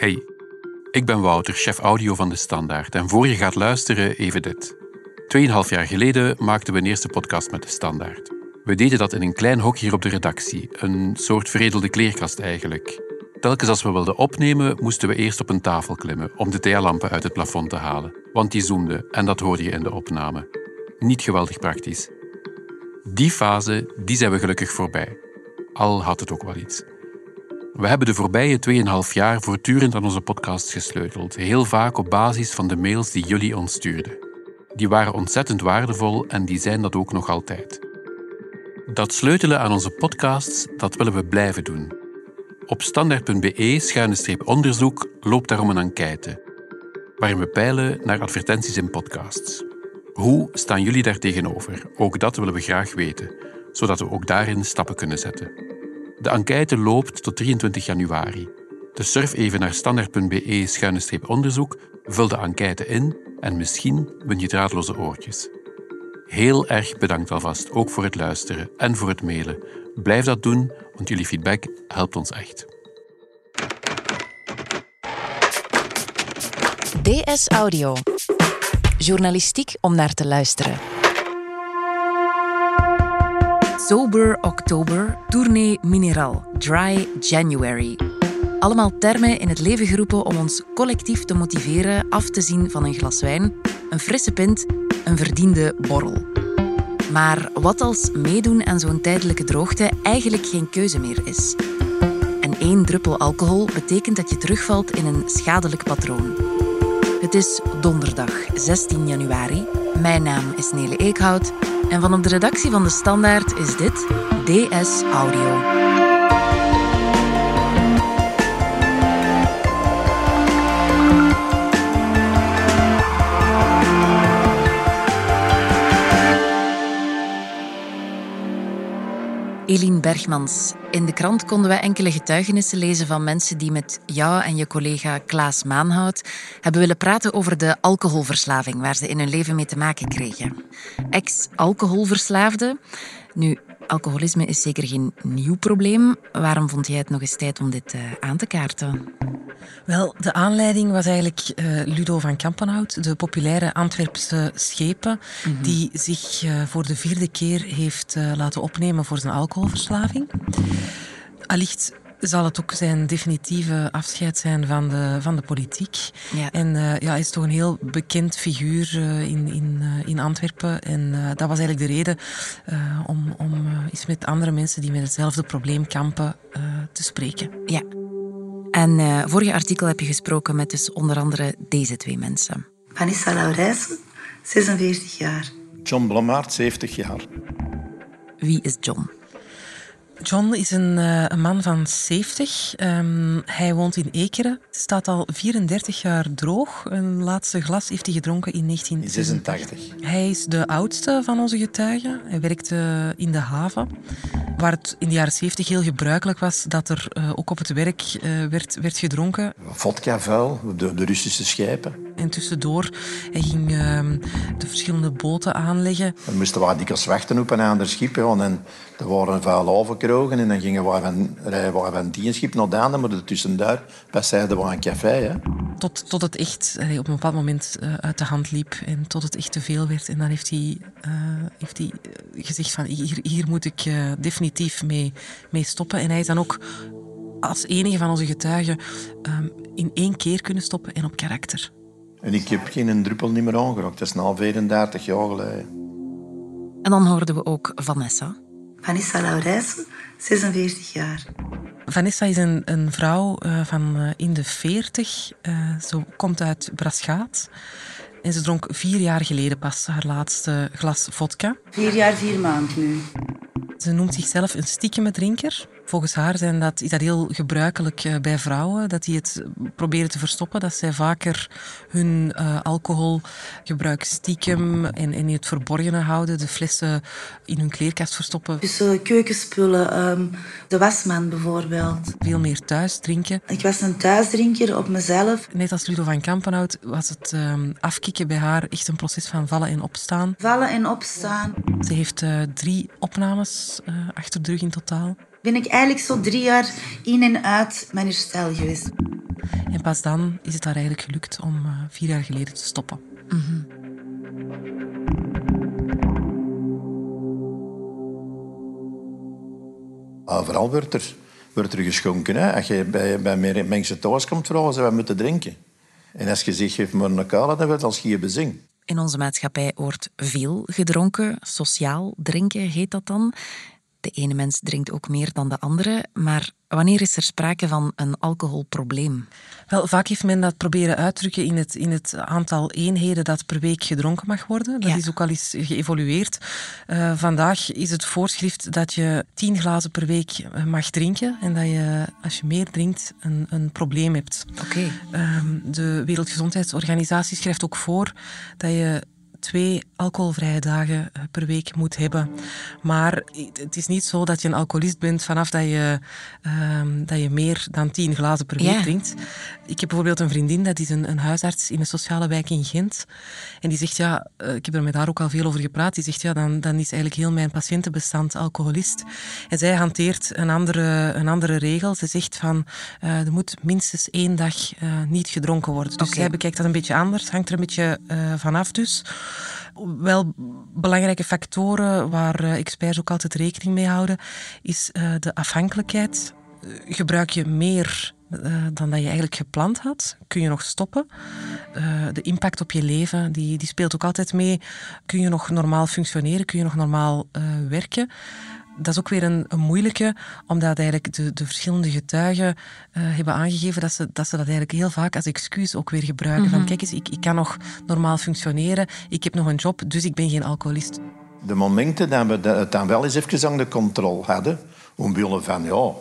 Hey, ik ben Wouter, chef audio van De Standaard. En voor je gaat luisteren, even dit. Tweeënhalf jaar geleden maakten we een eerste podcast met De Standaard. We deden dat in een klein hok hier op de redactie, een soort veredelde kleerkast eigenlijk. Telkens als we wilden opnemen, moesten we eerst op een tafel klimmen om de thealampen uit het plafond te halen, want die zoemden en dat hoorde je in de opname. Niet geweldig praktisch. Die fase, die zijn we gelukkig voorbij. Al had het ook wel iets. We hebben de voorbije 2,5 jaar voortdurend aan onze podcast gesleuteld, heel vaak op basis van de mails die jullie ons stuurden. Die waren ontzettend waardevol en die zijn dat ook nog altijd. Dat sleutelen aan onze podcasts, dat willen we blijven doen. Op standaard.be-onderzoek loopt daarom een enquête, waarin we peilen naar advertenties in podcasts. Hoe staan jullie daar tegenover? Ook dat willen we graag weten, zodat we ook daarin stappen kunnen zetten. De enquête loopt tot 23 januari. Dus surf even naar standaard.be-onderzoek, vul de enquête in en misschien win je draadloze oortjes. Heel erg bedankt alvast, ook voor het luisteren en voor het mailen. Blijf dat doen, want jullie feedback helpt ons echt. DS Audio. Journalistiek om naar te luisteren. Sober Oktober, Tournee Mineral, Dry January. Allemaal termen in het leven geroepen om ons collectief te motiveren af te zien van een glas wijn, een frisse pint, een verdiende borrel. Maar wat als meedoen aan zo'n tijdelijke droogte eigenlijk geen keuze meer is? En één druppel alcohol betekent dat je terugvalt in een schadelijk patroon. Het is donderdag 16 januari. Mijn naam is Nele Eekhout en van op de redactie van De Standaard is dit DS Audio. Eline Bergmans. In de krant konden we enkele getuigenissen lezen van mensen die met jou en je collega Klaas Maanhout hebben willen praten over de alcoholverslaving waar ze in hun leven mee te maken kregen. Ex-alcoholverslaafde. Nu, alcoholisme is zeker geen nieuw probleem. Waarom vond jij het nog eens tijd om dit uh, aan te kaarten? Wel, de aanleiding was eigenlijk uh, Ludo van Kampenhout, de populaire Antwerpse schepen, mm -hmm. die zich uh, voor de vierde keer heeft laten opnemen voor zijn alcoholverslaving. Allicht zal het ook zijn definitieve afscheid zijn van de, van de politiek. Ja. En uh, ja, hij is toch een heel bekend figuur uh, in, in, uh, in Antwerpen. En dat was eigenlijk de reden om, om eens met andere mensen die met hetzelfde probleem kampen te spreken. Ja. En vorige artikel heb je gesproken met dus onder andere deze twee mensen. Vanessa Laurijsen, 46 jaar. John Blommaert, 70 jaar. Wie is John? John is een, uh, een, man van 70. Um, hij woont in Ekeren. Staat al 34 jaar droog. Een laatste glas heeft hij gedronken in 1986. Hij is de oudste van onze getuigen. Hij werkte in de haven, waar het in de jaren 70 heel gebruikelijk was dat er uh, ook op het werk uh, werd, werd gedronken. Vodka vuil, de, de Russische schepen. En tussendoor, hij ging de verschillende boten aanleggen. We moesten waar dikwijls wachten op een ander schip. En er waren vuil overkrogen en dan gingen we van, rijden we van die schip naar de andere, maar tussendoor passeerden we een café. Hè. Tot, tot het echt op een bepaald moment uh, uit de hand liep en tot het echt te veel werd. En dan heeft hij, uh, heeft hij gezegd van hier, hier moet ik uh, definitief mee, mee stoppen. En hij is dan ook als enige van onze getuigen um, in één keer kunnen stoppen en op karakter. En ik heb geen druppel niet meer aangeraakt. Dat is na 34 jaar geleden. En dan hoorden we ook Vanessa. Vanessa Laurijsen, 46 jaar. Vanessa is een, een vrouw uh, van uh, in de 40. Uh, ze komt uit Braschaat. En ze dronk vier jaar geleden pas haar laatste glas vodka. Vier jaar, vier maanden nu. Ze noemt zichzelf een stiekeme drinker. Volgens haar zijn dat, is dat heel gebruikelijk bij vrouwen, dat die het proberen te verstoppen, dat zij vaker hun uh, alcoholgebruik stiekem en, en in het verborgene houden, de flessen in hun kleerkast verstoppen. Dus uh, keukenspullen, um, de wasman bijvoorbeeld. Veel meer thuis drinken. Ik was een thuisdrinker op mezelf. Net als Ludo van Kampenhout was het um, afkicken bij haar echt een proces van vallen en opstaan. Vallen en opstaan. Ze heeft uh, drie opnames achter de rug in totaal ben ik eigenlijk zo drie jaar in en uit mijn herstel geweest. En pas dan is het haar eigenlijk gelukt om uh, vier jaar geleden te stoppen. Mm Overal wordt er, wordt er geschonken. Hè? Als je bij, bij mensen thuis komt vragen ze wat moeten drinken. En als je zegt, geef me een kale, dan wordt als je bezing. In onze maatschappij wordt veel gedronken. Sociaal drinken heet dat dan. De ene mens drinkt ook meer dan de andere, maar wanneer is er sprake van een alcoholprobleem? Wel, vaak heeft men dat proberen uitdrukken in het, in het aantal eenheden dat per week gedronken mag worden. Dat is ook al eens geëvolueerd. Uh, vandaag is het voorschrift dat je tien glazen per week eh, mag drinken en dat je, als je meer drinkt, een, een probleem hebt. Oké. Uh, de Wereldgezondheidsorganisatie schrijft ook voor dat je twee alcoholvrije dagen eh, per week moet hebben. Maar het is niet zo dat je een alcoholist bent vanaf dat je, ehm, dat je meer dan tien glazen per week drinkt. Ik heb bijvoorbeeld een vriendin, dat is een, een, huisarts in een sociale wijk in Gent. En die zegt, ja, uh, ik heb er met haar ook al veel over gepraat, die zegt, ja, dan, dan is eigenlijk heel mijn patiëntenbestand alcoholist. En zij hanteert een andere, een andere regel. Ze zegt van, uh, er moet minstens één dag niet gedronken worden. Dus zij bekijkt dat een beetje anders, hangt er een beetje vanaf dus wel belangrijke factoren waar eh, experts ook altijd rekening mee houden, is eh, de afhankelijkheid. Eh, gebruik je meer dan dat je eigenlijk gepland had, kun je nog stoppen. de impact op je leven, die, die speelt ook altijd mee. Kun je nog normaal functioneren? Kun je nog normaal werken? Dat is ook weer een, een, moeilijke, omdat eigenlijk de, de verschillende getuigen uh, hebben aangegeven dat ze, dat ze dat eigenlijk heel vaak als excuus ook weer gebruiken. Van mhm. kijk eens, ik, ik kan nog normaal functioneren, ik heb nog een job, dus ik ben geen alcoholist. De momenten dat we het dan wel eens even aan de controle hadden, omwille van ja,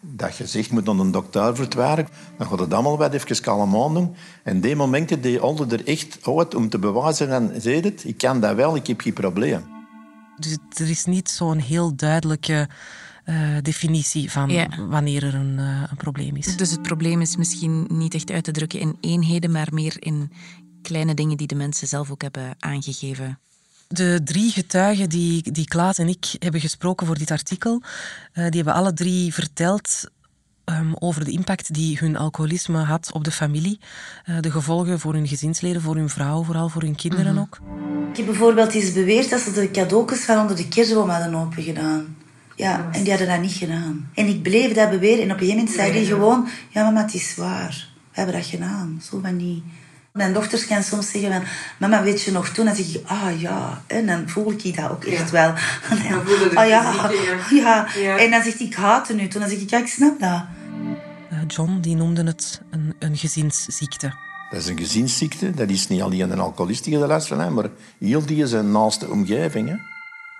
dat je zegt moet dan een dokter vertwaren, dan gaat het allemaal wat even kalm aan doen. En die momenten die hadden er echt uit om te bewijzen en zei het, ik kan dat wel, ik heb geen probleem. Dus er is niet zo'n heel duidelijke uh, definitie van wanneer er een, uh, een, probleem is. Dus het probleem is misschien niet echt uit te drukken in eenheden, maar meer in kleine dingen die de mensen zelf ook hebben aangegeven. De drie getuigen die, die Klaas en ik hebben gesproken voor dit artikel, uh, die hebben alle drie verteld um, over de impact die hun alcoholisme had op de familie. Uh, de gevolgen voor hun gezinsleden, voor hun vrouw, vooral voor hun kinderen mm -hmm. ook. Ik heb bijvoorbeeld eens beweerd dat ze de cadeautjes van onder de kerstboom hadden opengedaan. Ja, en die hadden dat niet gedaan. En ik bleef dat beweren. En op een gegeven moment zei hij gewoon... Ja, mama, het is waar. We hebben dat gedaan. Zo van die... Mijn dochters gaan soms zeggen van... Mama, weet je nog toen? Dan zeg ik... Ah, ja. En dan voel ik dat ook echt wel. ah, ja. ja. En dan zegt hij... Ik haat het nu. Toen dan zeg ik... Ja, ik snap dat. Eh, John, die noemde het een, een gezinsziekte. Dat is een gezinsziekte. Dat is niet alleen een alcoholist die er last van heeft, maar heel die zijn naaste omgeving. Hè.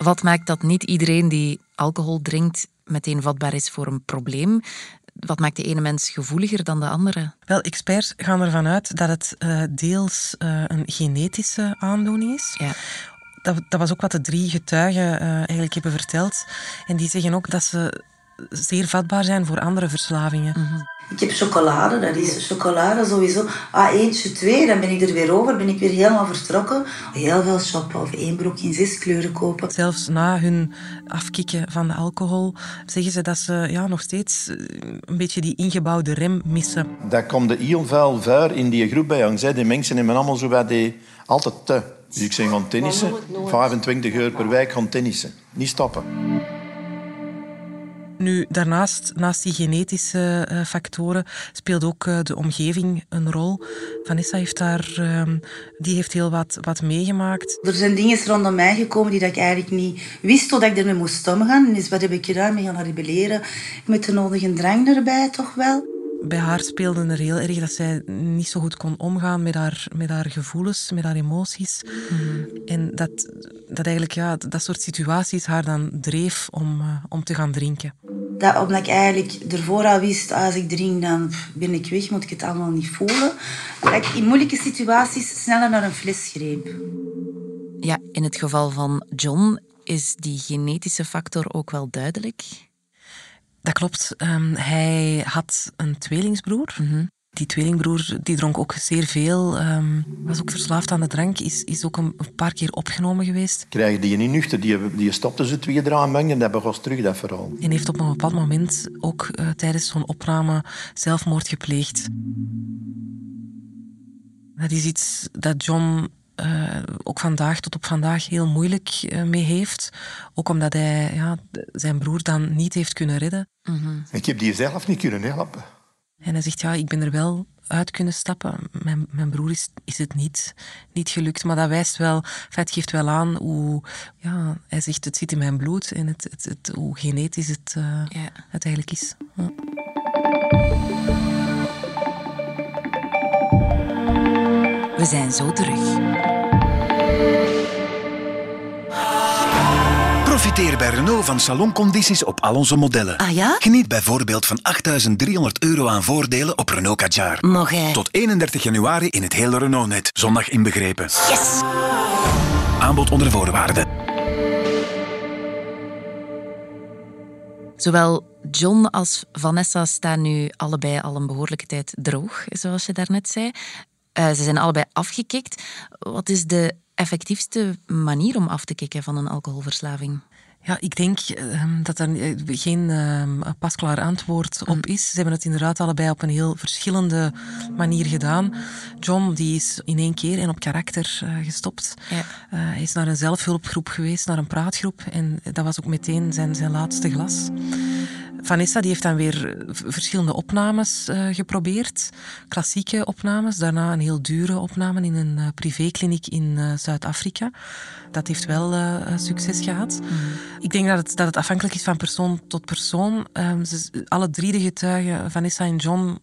Wat maakt dat niet iedereen die alcohol drinkt meteen vatbaar is voor een probleem? Wat maakt de ene mens gevoeliger dan de andere? Wel, experts gaan ervan uit dat het uh, deels uh, een genetische aandoening is. Ja. Dat, dat, was ook wat de drie getuigen uh, eigenlijk hebben verteld. En die zeggen ook dat ze zeer vatbaar zijn voor andere verslavingen. Mm -hmm. Ik heb chocolade, dat is chocolade sowieso. Ah, eentje, twee, dan ben ik er weer over, ben ik weer helemaal vertrokken. Heel veel shoppen of één broek in zes kleuren kopen. Zelfs na hun afkicken van de alcohol zeggen ze dat ze ja, nog steeds eh, een beetje die ingebouwde rem missen. Dat komt de heel veel vuur in die groep bij ons. Die mensen hebben allemaal zo bij die altijd te. Dus ik zeg gaan tennissen, 25 euro per week gaan tennissen. Niet stoppen. Nu, daarnaast, naast die genetische uh, factoren, speelt ook uh, de omgeving een rol. Vanessa heeft daar, uh, die heeft heel wat, wat meegemaakt. Er zijn dingen rondom mij gekomen die dat ik eigenlijk niet wist totdat ik ermee moest omgaan. Dus wat heb ik gedaan? Me gaan rebelleren. Met de nodige drang erbij, toch wel bij haar speelde er heel erg dat zij niet zo goed kon omgaan met haar, met haar gevoelens, met haar emoties. Mhm. En dat, dat eigenlijk ja, dat soort situaties haar dan dreef om, uh, om te gaan drinken. Dat, omdat ik eigenlijk ervoor al wist, als ik drink, dan ben ik weg, moet ik het allemaal niet voelen. Dat ik in moeilijke situaties sneller naar een fles greep. Ja, in het geval van John is die genetische factor ook wel duidelijk. Dat klopt. Um, hij had een tweelingsbroer. Mm Die tweelingbroer die dronk ook zeer veel, ehm, was ook verslaafd aan de drank, is, is ook een, paar keer opgenomen geweest. Krijgen die niet nuchter, die, die stopte ze twee draaien mengen en dat begon terug, dat verhaal. En heeft op een bepaald moment ook uh, tijdens zo'n opname zelfmoord gepleegd. Dat is iets dat John uh, ook vandaag tot op vandaag heel moeilijk uh, mee heeft. Ook omdat hij ja, zijn broer dan niet heeft kunnen redden. Mm -hmm. Ik heb die zelf niet kunnen helpen. En hij zegt, ja, ik ben er wel uit kunnen stappen. Mijn, mijn broer is, is het niet, niet gelukt. Maar dat wijst wel, het geeft wel aan hoe, ja, hij zegt, het zit in mijn bloed en het, het, het hoe genetisch het, uh, ja. het eigenlijk is. Ja. We zijn zo terug. Profiteer bij Renault van saloncondities op al onze modellen. Ah ja? Geniet bijvoorbeeld van 8.300 euro aan voordelen op Renault Kadjar. Hè? Tot 31 januari in het hele Renault-net. Zondag inbegrepen. Yes! Aanbod onder voorwaarden. Zowel John als Vanessa staan nu allebei al een behoorlijke tijd droog, zoals je daarnet zei. Uh, ze zijn allebei afgekikt. Wat is de effectiefste manier om af te kicken van een alcoholverslaving? Ja, ik denk uh, dat er eh, geen uh, pasklaar antwoord op is. Ze hebben het inderdaad allebei op een heel verschillende manier gedaan. John die is in één keer en op karakter uh, gestopt. Ja. hij is naar een zelfhulpgroep geweest, naar een praatgroep. En dat was ook meteen zijn, zijn laatste glas. Vanessa die heeft dan weer verschillende opnames uh, geprobeerd. Klassieke opnames, daarna een heel dure opname in een uh, privékliniek in uh, Zuid-Afrika. Dat heeft wel succes gehad. Mm. Ik denk dat het, dat het afhankelijk is van persoon tot persoon. Ehm, ze, alle drie de getuigen, Vanessa en John,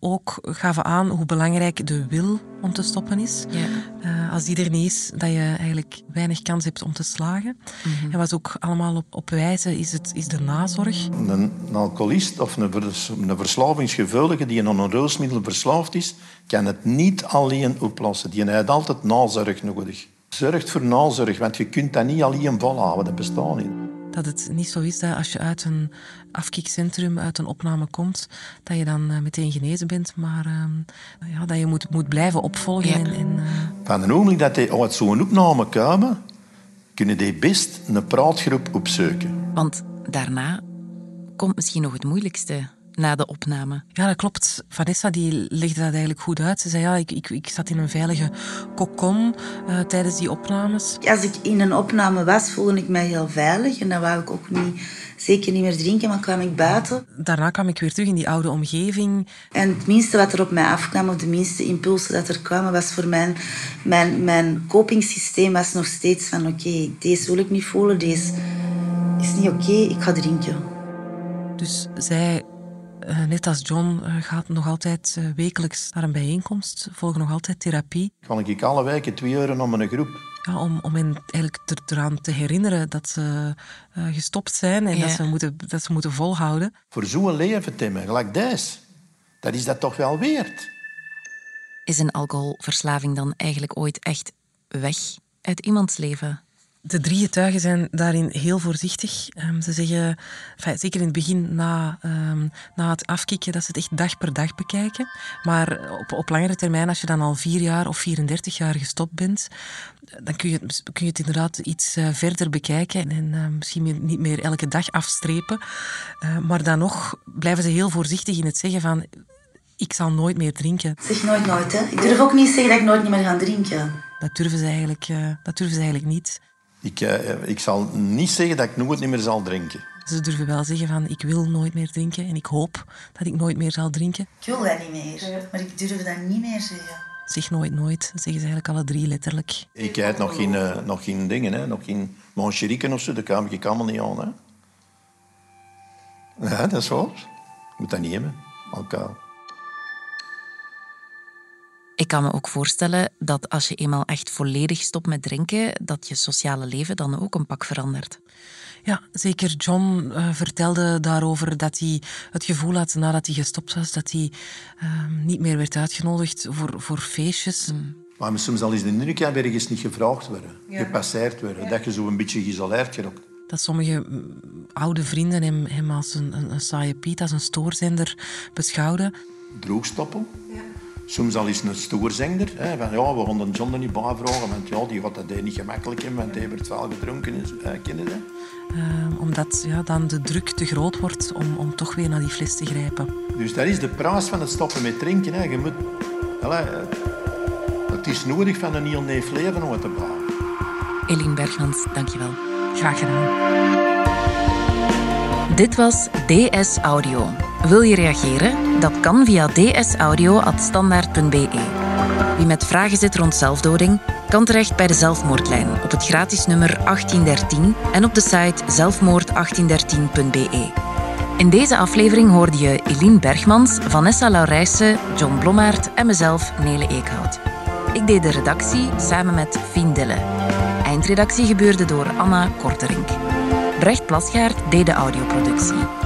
ook gaven aan hoe belangrijk de wil om te stoppen is. Ja. Uh, als die er niet is, dat je eigenlijk weinig kans hebt om te slagen. Mm -hmm. En wat ook allemaal op, op wijzen is, het, is de nazorg. Een, een alcoholist of een, vers, een verslavingsgevoelige die aan een roosmiddel verslaafd is, kan het niet alleen oplossen. Die heeft altijd nazorg nodig. Zorgt voor nazorg, want je kunt dat niet alleen volhouden. Dat bestaat niet dat het niet zo is dat als je uit een afkikcentrum, uit een opname komt, dat je dan uh, meteen genezen bent, maar uh, ja, dat je moet, moet blijven opvolgen. Ja. En, en, uh... Van het ogenblik dat die uit zo'n opname komen, kunnen die best een praatgroep opzoeken. Want daarna komt misschien nog het moeilijkste na de opname. Ja, dat klopt. Vanessa die legde dat eigenlijk goed uit. Ze zei, ja, ik, ik, ik zat in een veilige kokon uh, tijdens die opnames. Als ik in een opname was, voelde ik mij heel veilig. En dan wou ik ook niet, zeker niet meer drinken, maar kwam ik buiten. Daarna kwam ik weer terug in die oude omgeving. En het minste wat er op mij afkwam, of de minste impulsen dat er kwamen, was voor mijn, mijn, mijn copingsysteem was nog steeds van, oké, okay, deze wil ik niet voelen, deze is niet oké, okay, ik ga drinken. Dus zij net als John uh, gaat nog altijd uh, wekelijks naar een bijeenkomst, volgen nog altijd therapie. Kan ik alle weken twee uur om een groep? Ja, om, om hen eigenlijk er, eraan te herinneren dat ze gestopt zijn en ja. dat, ze moeten, dat ze moeten volhouden. Voor zo'n leven, Tim, gelijk deze, dat is dat toch wel weerd. Is een alcoholverslaving dan eigenlijk ooit echt weg uit iemands leven? De drie getuigen zijn daarin heel voorzichtig. Um, ze zeggen, enfin, zeker in het begin na, um, na het afkicken, dat ze het echt dag per dag bekijken. Maar op, op langere termijn, als je dan al vier jaar of 34 jaar gestopt bent, dan kun je, kun je het inderdaad iets uh, verder bekijken en uh, misschien niet meer elke dag afstrepen. Uh, maar dan nog blijven ze heel voorzichtig in het zeggen van ik zal nooit meer drinken. Zeg nooit nooit, hè. Ik durf ook niet zeggen dat ik nooit meer ga drinken. Dat durven ze eigenlijk, dat durven ze eigenlijk niet. Ik, uh, ik zal niet zeggen dat ik nooit niet meer zal drinken. Ze durven wel zeggen van ik wil nooit meer drinken en ik hoop dat ik nooit meer zal drinken. Ik wil dat niet meer, maar ik durf dat niet meer zeggen. Zeg nooit nooit, zeggen ze eigenlijk alle drie letterlijk. Ik heb nog geen, uh, nog geen dingen, hè. nog geen mancheriken of zo, daar kan ik allemaal niet aan. Hè. Ja, dat is waar. Ik moet dat niet hebben, alcohol. Ik kan me ook voorstellen dat als je eenmaal echt volledig stopt met drinken, dat je sociale leven dan ook een pak verandert. Ja, zeker. John uh, vertelde daarover dat hij het gevoel had nadat hij gestopt was, dat hij uh, niet meer werd uitgenodigd voor, voor feestjes. Mm. Maar soms al is de indruk ergens niet gevraagd worden, ja. gepasseerd worden, ja. dat je zo een beetje geïsoleerd geraakt. dat sommige mm, oude vrienden hem, hem als een, een, een saaie piet, als een stoorzender beschouwden. Droogstoppen. Ja. Soms al eens een stoorzender. Hè, van, ja, we de John er niet bijvragen, want ja, die gaat dat niet gemakkelijk in, want hij heeft wel gedronken. Uh, kennen uh, omdat ja, dan de druk te groot wordt om, om toch weer naar die fles te grijpen. Dus dat is de prijs van het stoppen met drinken. Hè. Je moet, allez, het is nodig van een heel neef leven om het te bouwen. Eline Bergmans, dankjewel. Graag gedaan. Dit was DS Audio. Wil je reageren? Dat kan via dsaudio.standaard.be. Wie met vragen zit rond zelfdoding, kan terecht bij de zelfmoordlijn op het gratis nummer 1813 en op de site zelfmoord1813.be. In deze aflevering hoorde je Eline Bergmans, Vanessa Laurijsen, John Blommaert en mezelf, Nele Eekhout. Ik deed de redactie samen met Fien Dille. Eindredactie gebeurde door Anna Korterink. Brecht Plasgaard deed de audioproductie.